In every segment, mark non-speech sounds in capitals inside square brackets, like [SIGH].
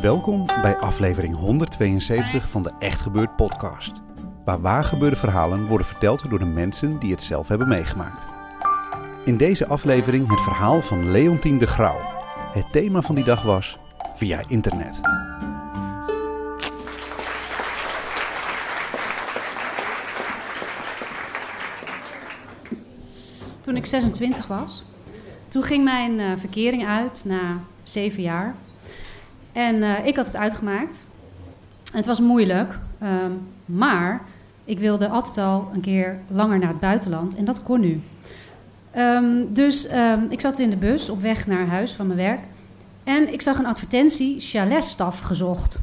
Welkom bij aflevering 172 van de Echt Gebeurd podcast. Waar waargebeurde verhalen worden verteld door de mensen die het zelf hebben meegemaakt. In deze aflevering het verhaal van Leontien de Grauw. Het thema van die dag was via internet. Toen ik 26 was, toen ging mijn uh, verkering uit na zeven jaar. En uh, ik had het uitgemaakt. Het was moeilijk, um, maar ik wilde altijd al een keer langer naar het buitenland en dat kon nu. Um, dus um, ik zat in de bus op weg naar huis van mijn werk en ik zag een advertentie chaletstaf gezocht.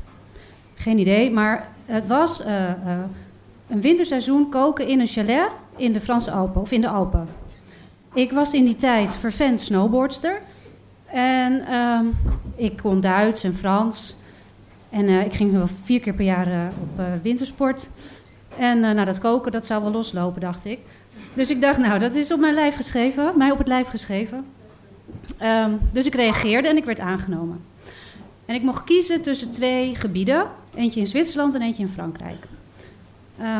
Geen idee, maar het was uh, uh, een winterseizoen koken in een chalet in de Franse Alpen of in de Alpen. Ik was in die tijd vervent snowboardster. En um, ik kon Duits en Frans. En uh, ik ging wel vier keer per jaar uh, op uh, wintersport. En nou, dat koken, dat zou wel loslopen, dacht ik. Dus ik dacht, nou, dat is op mijn lijf geschreven. Mij op het lijf geschreven. Um, dus ik reageerde en ik werd aangenomen. En ik mocht kiezen tussen twee gebieden. Eentje in Zwitserland en eentje in Frankrijk.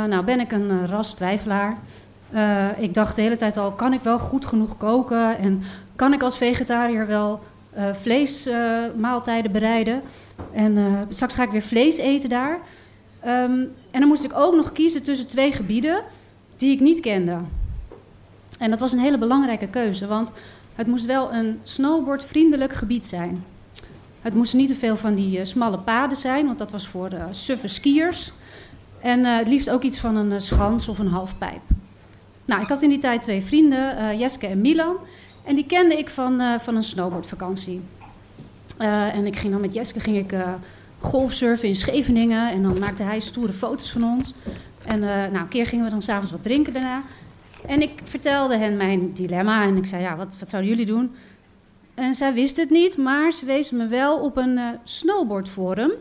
nou ben ik een ras twijfelaar. Uh, ik dacht de hele tijd al, kan ik wel goed genoeg koken? En kan ik als vegetariër wel uh, vleesmaaltijden bereiden? En uh, straks ga ik weer vlees eten daar. Um, en dan moest ik ook nog kiezen tussen twee gebieden die ik niet kende. En dat was een hele belangrijke keuze, want het moest wel een snowboardvriendelijk gebied zijn. Het moesten niet te veel van die smalle paden zijn, want dat was voor de suffe skiers. En het liefst ook iets van een schans of een halfpijp. Nou, ik had in die tijd twee vrienden, uh, Jeske en Milan. En die kende ik van, uh, van een snowboardvakantie. Uh, en ik ging dan met Jeske ging ik, golfsurfen in Scheveningen. En dan maakte hij stoere foto's van ons. En nou, een keer gingen we dan s'avonds wat drinken daarna. En ik vertelde hen mijn dilemma. En ik zei, ja, wat, wat zouden jullie doen? En zij wist het niet, maar ze wezen me wel op een snowboardforum.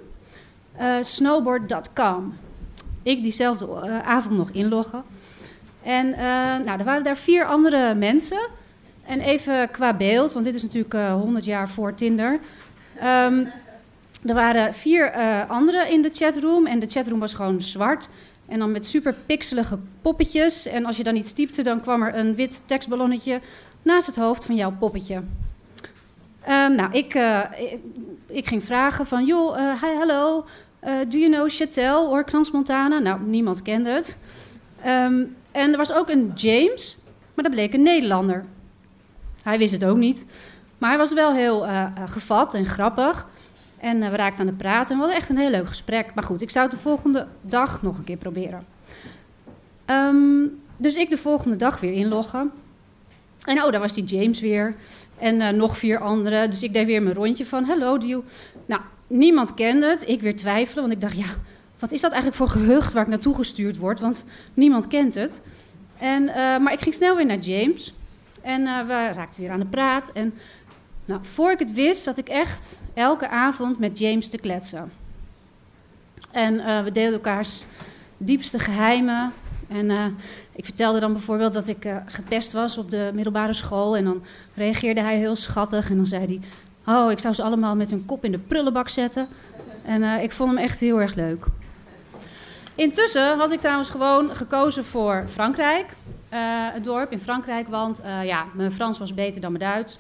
snowboard.com. Ik diezelfde avond nog inloggen. En uh, nou, er waren daar vier andere mensen. En even qua beeld, want dit is natuurlijk uh, 100 jaar voor Tinder. Um, er waren vier uh, anderen in de chatroom. En de chatroom was gewoon zwart. En dan met super pixelige poppetjes. En als je dan iets typte, dan kwam er een wit tekstballonnetje naast het hoofd van jouw poppetje. Um, nou, ik, ik, ging vragen van, joh, hi, hallo, uh, do you know Chatel or Krans Montana? Nou, niemand kende het. Um, en er was ook een James, maar dat bleek een Nederlander. Hij wist het ook niet. Maar hij was wel heel uh, gevat en grappig. En uh, we raakten aan het praten en we hadden echt een heel leuk gesprek. Maar goed, ik zou het de volgende dag nog een keer proberen. Um, dus ik de volgende dag weer inloggen. En oh, daar was die James weer. En nog vier anderen. Dus ik deed weer mijn rondje van hello, you... Nou, niemand kende het. Ik weer twijfelen, want ik dacht, ja, wat is dat eigenlijk voor gehucht waar ik naartoe gestuurd word? Want niemand kent het. En, uh, maar ik ging snel weer naar James. En uh, we raakten weer aan de praat. En nou, voor ik het wist, zat ik echt elke avond met James te kletsen. En uh, we deelden elkaars diepste geheimen. En ik vertelde dan bijvoorbeeld dat ik uh, gepest was op de middelbare school. En dan reageerde hij heel schattig. En dan zei hij: Oh, ik zou ze allemaal met hun kop in de prullenbak zetten. En ik vond hem echt heel erg leuk. Intussen had ik trouwens gewoon gekozen voor Frankrijk. Uh, het dorp in Frankrijk, want uh, ja, mijn Frans was beter dan mijn Duits.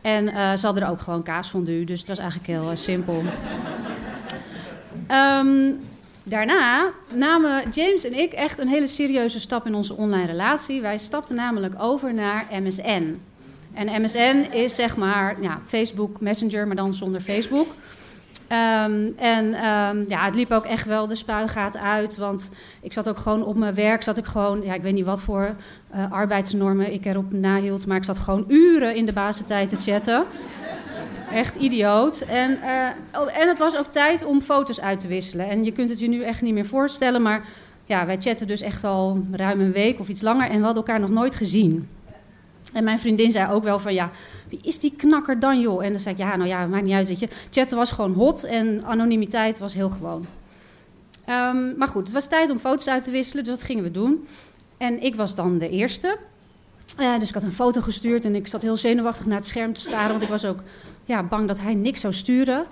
En uh, ze hadden er ook gewoon kaasfondue, dus het was eigenlijk heel simpel. um, daarna namen James en ik echt een hele serieuze stap in onze online relatie. Wij stapten namelijk over naar MSN. En MSN is zeg maar ja, Facebook Messenger, maar dan zonder Facebook. Ehm, en ehm, ja, het liep ook echt wel de spuigaat uit. Want ik zat ook gewoon op mijn werk, zat ik gewoon, ja, ik weet niet wat voor uh, arbeidsnormen ik erop nahield, maar ik zat gewoon uren in de basentijd te chatten. Echt idioot. En, uh, oh, en het was ook tijd om foto's uit te wisselen. En je kunt het je nu echt niet meer voorstellen, maar ja, wij chatten dus echt al ruim een week of iets langer en we hadden elkaar nog nooit gezien. En mijn vriendin zei ook wel van, ja, wie is die knakker dan, joh? En dan zei ik, ja, nou ja, maakt niet uit, weet je. Chatten was gewoon hot en anonimiteit was heel gewoon. Um, maar goed, het was tijd om foto's uit te wisselen, dus dat gingen we doen. En ik was dan de eerste. Uh, dus ik had een foto gestuurd en ik zat heel zenuwachtig naar het scherm te staren, want ik was ook ja, bang dat hij niks zou sturen.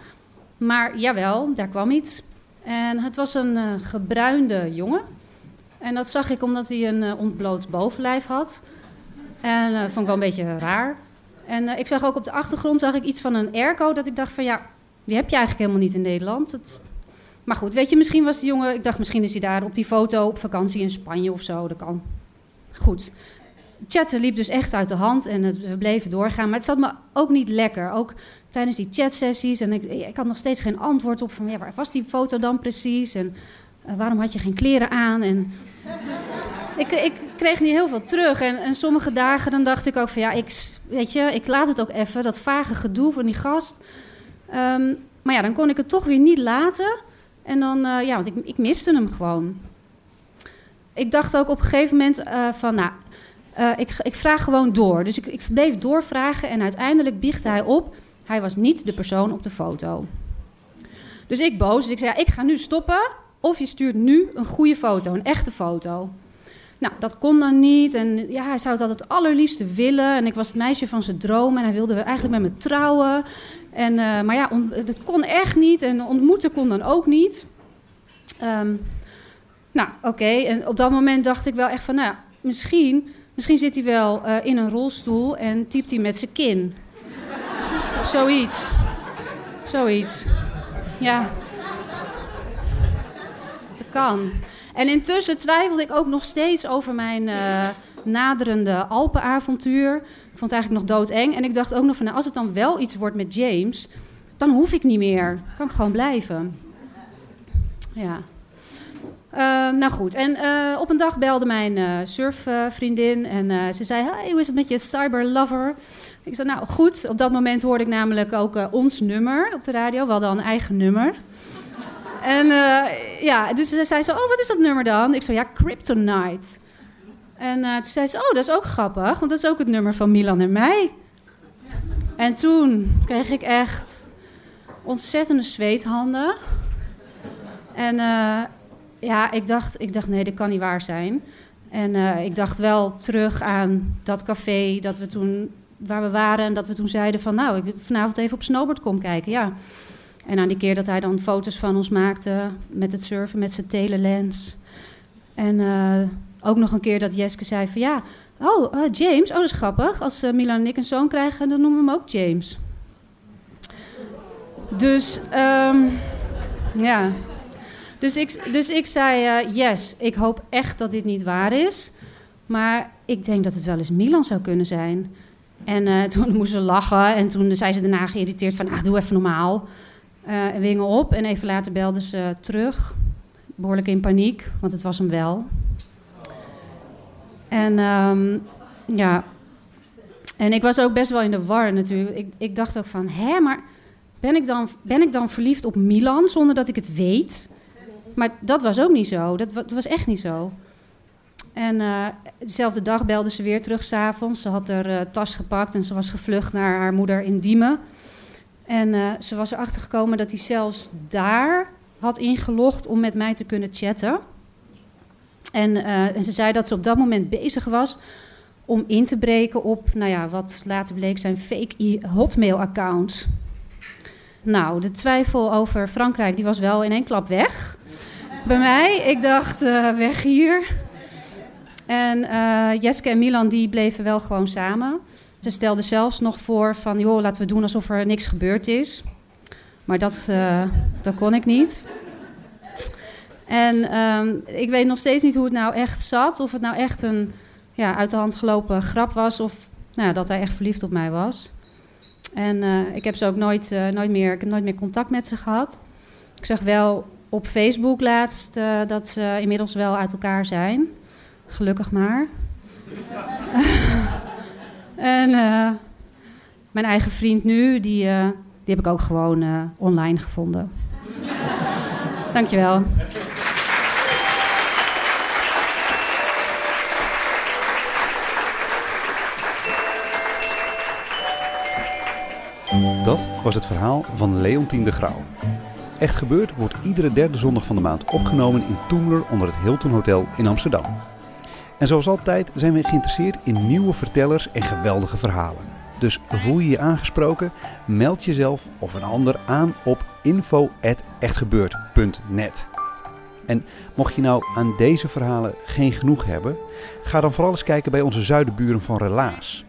Maar jawel, daar kwam iets. En het was een uh, gebruinde jongen. En dat zag ik omdat hij een uh, ontbloot bovenlijf had. En dat vond ik wel een beetje raar. En ik zag ook op de achtergrond zag ik iets van een airco. Dat ik dacht van ja, die heb je eigenlijk helemaal niet in Nederland. Het... Maar goed, weet je, misschien was die jongen... Ik dacht misschien is hij daar op die foto op vakantie in Spanje of zo. Dat kan. Goed chatten liep dus echt uit de hand en het, we bleven doorgaan. Maar het zat me ook niet lekker. Ook tijdens die chatsessies. En ik, ik had nog steeds geen antwoord op van ja, waar was die foto dan precies? En uh, waarom had je geen kleren aan? En ik, ik kreeg niet heel veel terug. En, en, sommige dagen dan dacht ik ook van ja, ik, weet je, ik laat het ook even. Dat vage gedoe van die gast. Um, maar ja, dan kon ik het toch weer niet laten. En dan, uh, ja, want ik, ik miste hem gewoon. Ik dacht ook op een gegeven moment uh, van, nou, uh, ik, ik, vraag gewoon door. Dus ik, ik bleef doorvragen en uiteindelijk biechtte hij op. Hij was niet de persoon op de foto. Dus ik boos. Dus ik zei, ik ga nu stoppen. Of je stuurt nu een goede foto, een echte foto. Nou, dat kon dan niet. En ja, hij zou altijd het allerliefste willen. En ik was het meisje van zijn droom. En hij wilde eigenlijk met me trouwen. En, uh, maar ja, dat kon echt niet. En ontmoeten kon dan ook niet. Um, nou, oké. En op dat moment dacht ik wel echt van... Nou, misschien Misschien zit hij wel uh, in een rolstoel en typt hij met zijn kin. [LAUGHS] Zoiets. Zoiets. Ja. Kan. En intussen twijfelde ik ook nog steeds over mijn uh, naderende Alpenavontuur. Ik vond het eigenlijk nog doodeng. En ik dacht ook nog van, nou, als het dan wel iets wordt met James, dan hoef ik niet meer. Kan ik gewoon blijven. Ja. Uh, nou goed, en uh, op een dag belde mijn uh, surfvriendin en ze zei: Hey, hoe is het met je cyberlover? Ik zei: Nou goed, op dat moment hoorde ik namelijk ook ons nummer op de radio. We hadden al een eigen nummer. En ja, dus ze zei zo: Oh, wat is dat nummer dan? Ik zei: Ja, Kryptonite. En toen zei ze: Oh, dat is ook grappig, want dat is ook het nummer van Milan en mij. En toen kreeg ik echt ontzettende zweethanden. En ja, ik dacht, ik dacht, nee, dat kan niet waar zijn. En uh, ik dacht wel terug aan dat café dat we toen, waar we waren... en dat we toen zeiden van, nou, ik vanavond even op snowboard kom kijken, ja. En aan die keer dat hij dan foto's van ons maakte met het surfen, met zijn telelens. En uh, ook nog een keer dat Jeske zei van, ja... Oh, uh, James, oh, dat is grappig. Als Milan en ik een zoon krijgen, dan noemen we hem ook James. Dus, um, ja... Dus ik, dus ik zei, yes, ik hoop echt dat dit niet waar is. Maar ik denk dat het wel eens Milan zou kunnen zijn. En [LAUGHS] toen moest ze lachen en toen zei ze daarna geïrriteerd van... Ah, doe even normaal. En wingen op en even later belde ze terug. Behoorlijk in paniek, want het was hem wel. En um, ja... En ik was ook best wel in de war natuurlijk. Ik, ik dacht ook van, hè, maar ben ik, dan, ben ik dan verliefd op Milan zonder dat ik het weet? Maar dat was ook niet zo. Dat, was echt niet zo. En uh, dezelfde dag belde ze weer terug s'avonds. Ze had haar uh, tas gepakt en ze was gevlucht naar haar moeder in Diemen. En uh, ze was erachter gekomen dat hij zelfs daar had ingelogd om met mij te kunnen chatten. En, en, ze zei dat ze op dat moment bezig was om in te breken op, nou ja, wat later bleek zijn fake Hotmail-account. Nou, de twijfel over Frankrijk die was wel in één klap weg bij mij. Ik dacht, uh, weg hier. En Jeske en Milan die bleven wel gewoon samen. Ze stelden zelfs nog voor van, joh, laten we doen alsof er niks gebeurd is. Maar dat, uh, dat kon ik niet. En um, ik weet nog steeds niet hoe het nou echt zat. Of het nou echt een ja, uit de hand gelopen grap was. Of nou, dat hij echt verliefd op mij was. En eh, ik heb ze ook nooit, eh, nooit, meer, ik heb nooit meer contact met ze gehad. Ik zag wel op Facebook laatst eh, dat ze inmiddels wel uit elkaar zijn. Gelukkig maar. [LAUGHS] en eh, mijn eigen vriend nu, die, eh, die heb ik ook gewoon eh, online gevonden. [LAUGHS] Dankjewel. Dat was het verhaal van Leontien de Grauw. Echt gebeurd wordt iedere derde zondag van de maand opgenomen in Toemler onder het Hilton Hotel in Amsterdam. En zoals altijd zijn we geïnteresseerd in nieuwe vertellers en geweldige verhalen. Dus voel je je aangesproken? Meld jezelf of een ander aan op info.echtgebeurd.net. En mocht je nou aan deze verhalen geen genoeg hebben, ga dan vooral eens kijken bij onze zuidenburen van Relaas.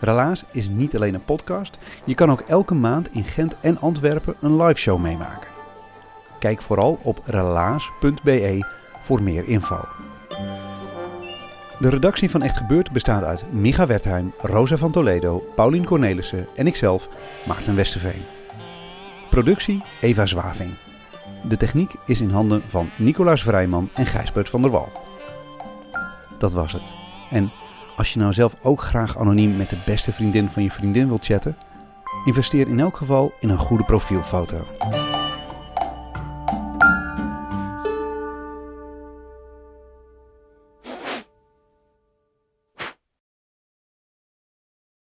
Relaas is niet alleen een podcast, je kan ook elke maand in Gent en Antwerpen een liveshow meemaken. Kijk vooral op relaas.be voor meer info. De redactie van Echt Gebeurd bestaat uit Micha Wertheim, Rosa van Toledo, Paulien Cornelissen en ikzelf, Maarten Westerveen. Productie Eva Zwaving. De techniek is in handen van Nicolaas Vrijman en Gijsbert van der Wal. Dat was het. En als je nou zelf ook graag anoniem met de beste vriendin van je vriendin wilt chatten, investeer in elk geval in een goede profielfoto.